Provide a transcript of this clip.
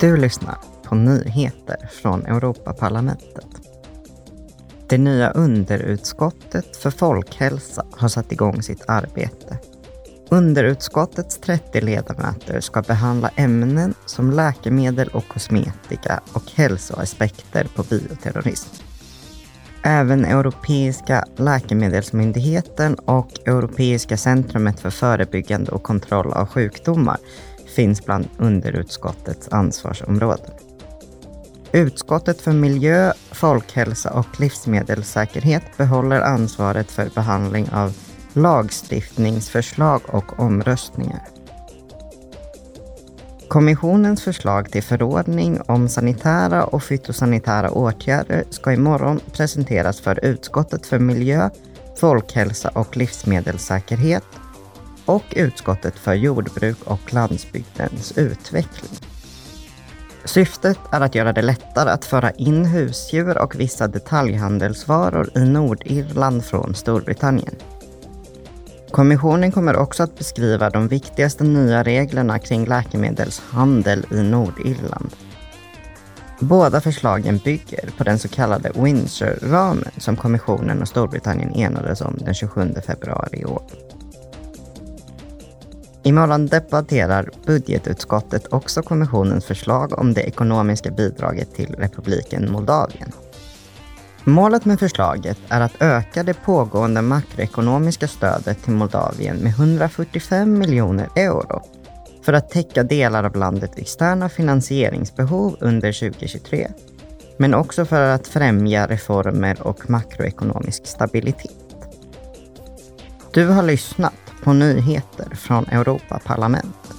Du lyssnar på nyheter från Europaparlamentet. Det nya underutskottet för folkhälsa har satt igång sitt arbete. Underutskottets 30 ledamöter ska behandla ämnen som läkemedel och kosmetika och hälsoaspekter på bioterrorism. Även Europeiska läkemedelsmyndigheten och Europeiska centrumet för förebyggande och kontroll av sjukdomar finns bland underutskottets ansvarsområden. Utskottet för miljö, folkhälsa och livsmedelssäkerhet behåller ansvaret för behandling av lagstiftningsförslag och omröstningar. Kommissionens förslag till förordning om sanitära och fytosanitära åtgärder ska imorgon presenteras för utskottet för miljö, folkhälsa och livsmedelssäkerhet och utskottet för jordbruk och landsbygdens utveckling. Syftet är att göra det lättare att föra in husdjur och vissa detaljhandelsvaror i Nordirland från Storbritannien. Kommissionen kommer också att beskriva de viktigaste nya reglerna kring läkemedelshandel i Nordirland. Båda förslagen bygger på den så kallade Windsor-ramen som kommissionen och Storbritannien enades om den 27 februari i år. Imorgon debatterar budgetutskottet också kommissionens förslag om det ekonomiska bidraget till republiken Moldavien. Målet med förslaget är att öka det pågående makroekonomiska stödet till Moldavien med 145 miljoner euro för att täcka delar av landets externa finansieringsbehov under 2023, men också för att främja reformer och makroekonomisk stabilitet. Du har lyssnat på nyheter från Europaparlamentet.